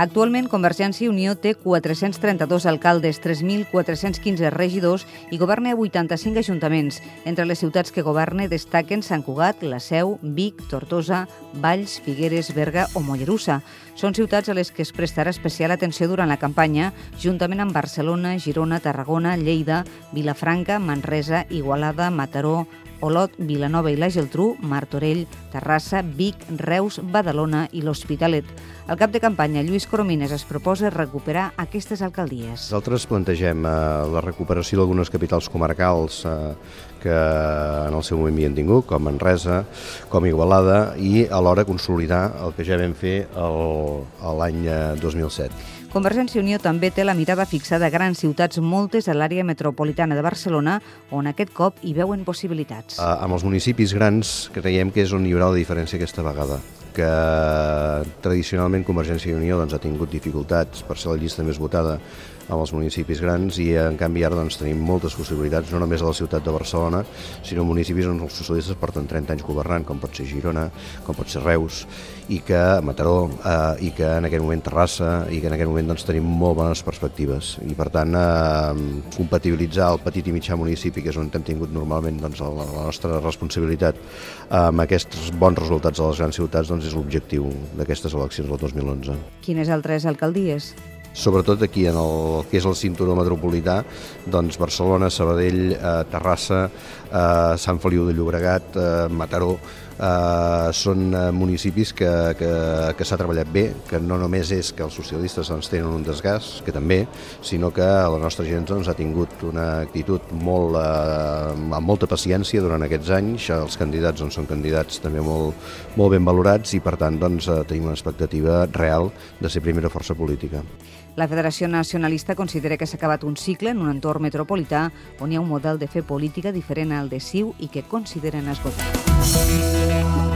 Actualment, Convergència i Unió té 432 alcaldes, 3.415 regidors i governa 85 ajuntaments. Entre les ciutats que governa destaquen Sant Cugat, La Seu, Vic, Tortosa, Valls, Figueres, Berga o Mollerussa. Són ciutats a les que es prestarà especial atenció durant la campanya, juntament amb Barcelona, Girona, Tarragona, Lleida, Vilafranca, Manresa, Igualada, Mataró, Olot, Vilanova i la Geltrú, Martorell, Terrassa, Vic, Reus, Badalona i l'Hospitalet. El cap de campanya, Lluís Coromines, es proposa recuperar aquestes alcaldies. Nosaltres plantegem eh, la recuperació d'algunes capitals comarcals eh, que en el seu moment havien tingut, com Manresa, com Igualada, i alhora consolidar el que ja vam fer l'any 2007. Convergència i Unió també té la mirada fixada a grans ciutats, moltes a l'àrea metropolitana de Barcelona, on aquest cop hi veuen possibilitats. Uh, amb els municipis grans creiem que és on hi haurà la diferència aquesta vegada que tradicionalment Convergència i Unió doncs, ha tingut dificultats per ser la llista més votada amb els municipis grans i en canvi ara doncs, tenim moltes possibilitats, no només a la ciutat de Barcelona, sinó municipis on els socialistes porten 30 anys governant, com pot ser Girona, com pot ser Reus, i que Mataró, eh, i que en aquest moment Terrassa, i que en aquest moment doncs, tenim molt bones perspectives. I per tant, eh, compatibilitzar el petit i mitjà municipi, que és on hem tingut normalment doncs, la, la nostra responsabilitat, eh, amb aquests bons resultats a les grans ciutats, doncs és l'objectiu d'aquestes eleccions del 2011. Quines altres alcaldies? sobretot aquí en el que és el cinturó metropolità, doncs Barcelona, Sabadell, eh, Terrassa, eh, Sant Feliu de Llobregat, eh, Mataró, eh, són eh, municipis que, que, que s'ha treballat bé, que no només és que els socialistes doncs, tenen un desgast, que també, sinó que la nostra gent doncs, ha tingut una actitud molt, eh, amb molta paciència durant aquests anys, els candidats doncs, són candidats també molt, molt ben valorats i per tant doncs, eh, tenim una expectativa real de ser primera força política. La Federació Nacionalista considera que s'ha acabat un cicle en un entorn metropolità on hi ha un model de fer política diferent al de Siu i que consideren esgotat. Bye.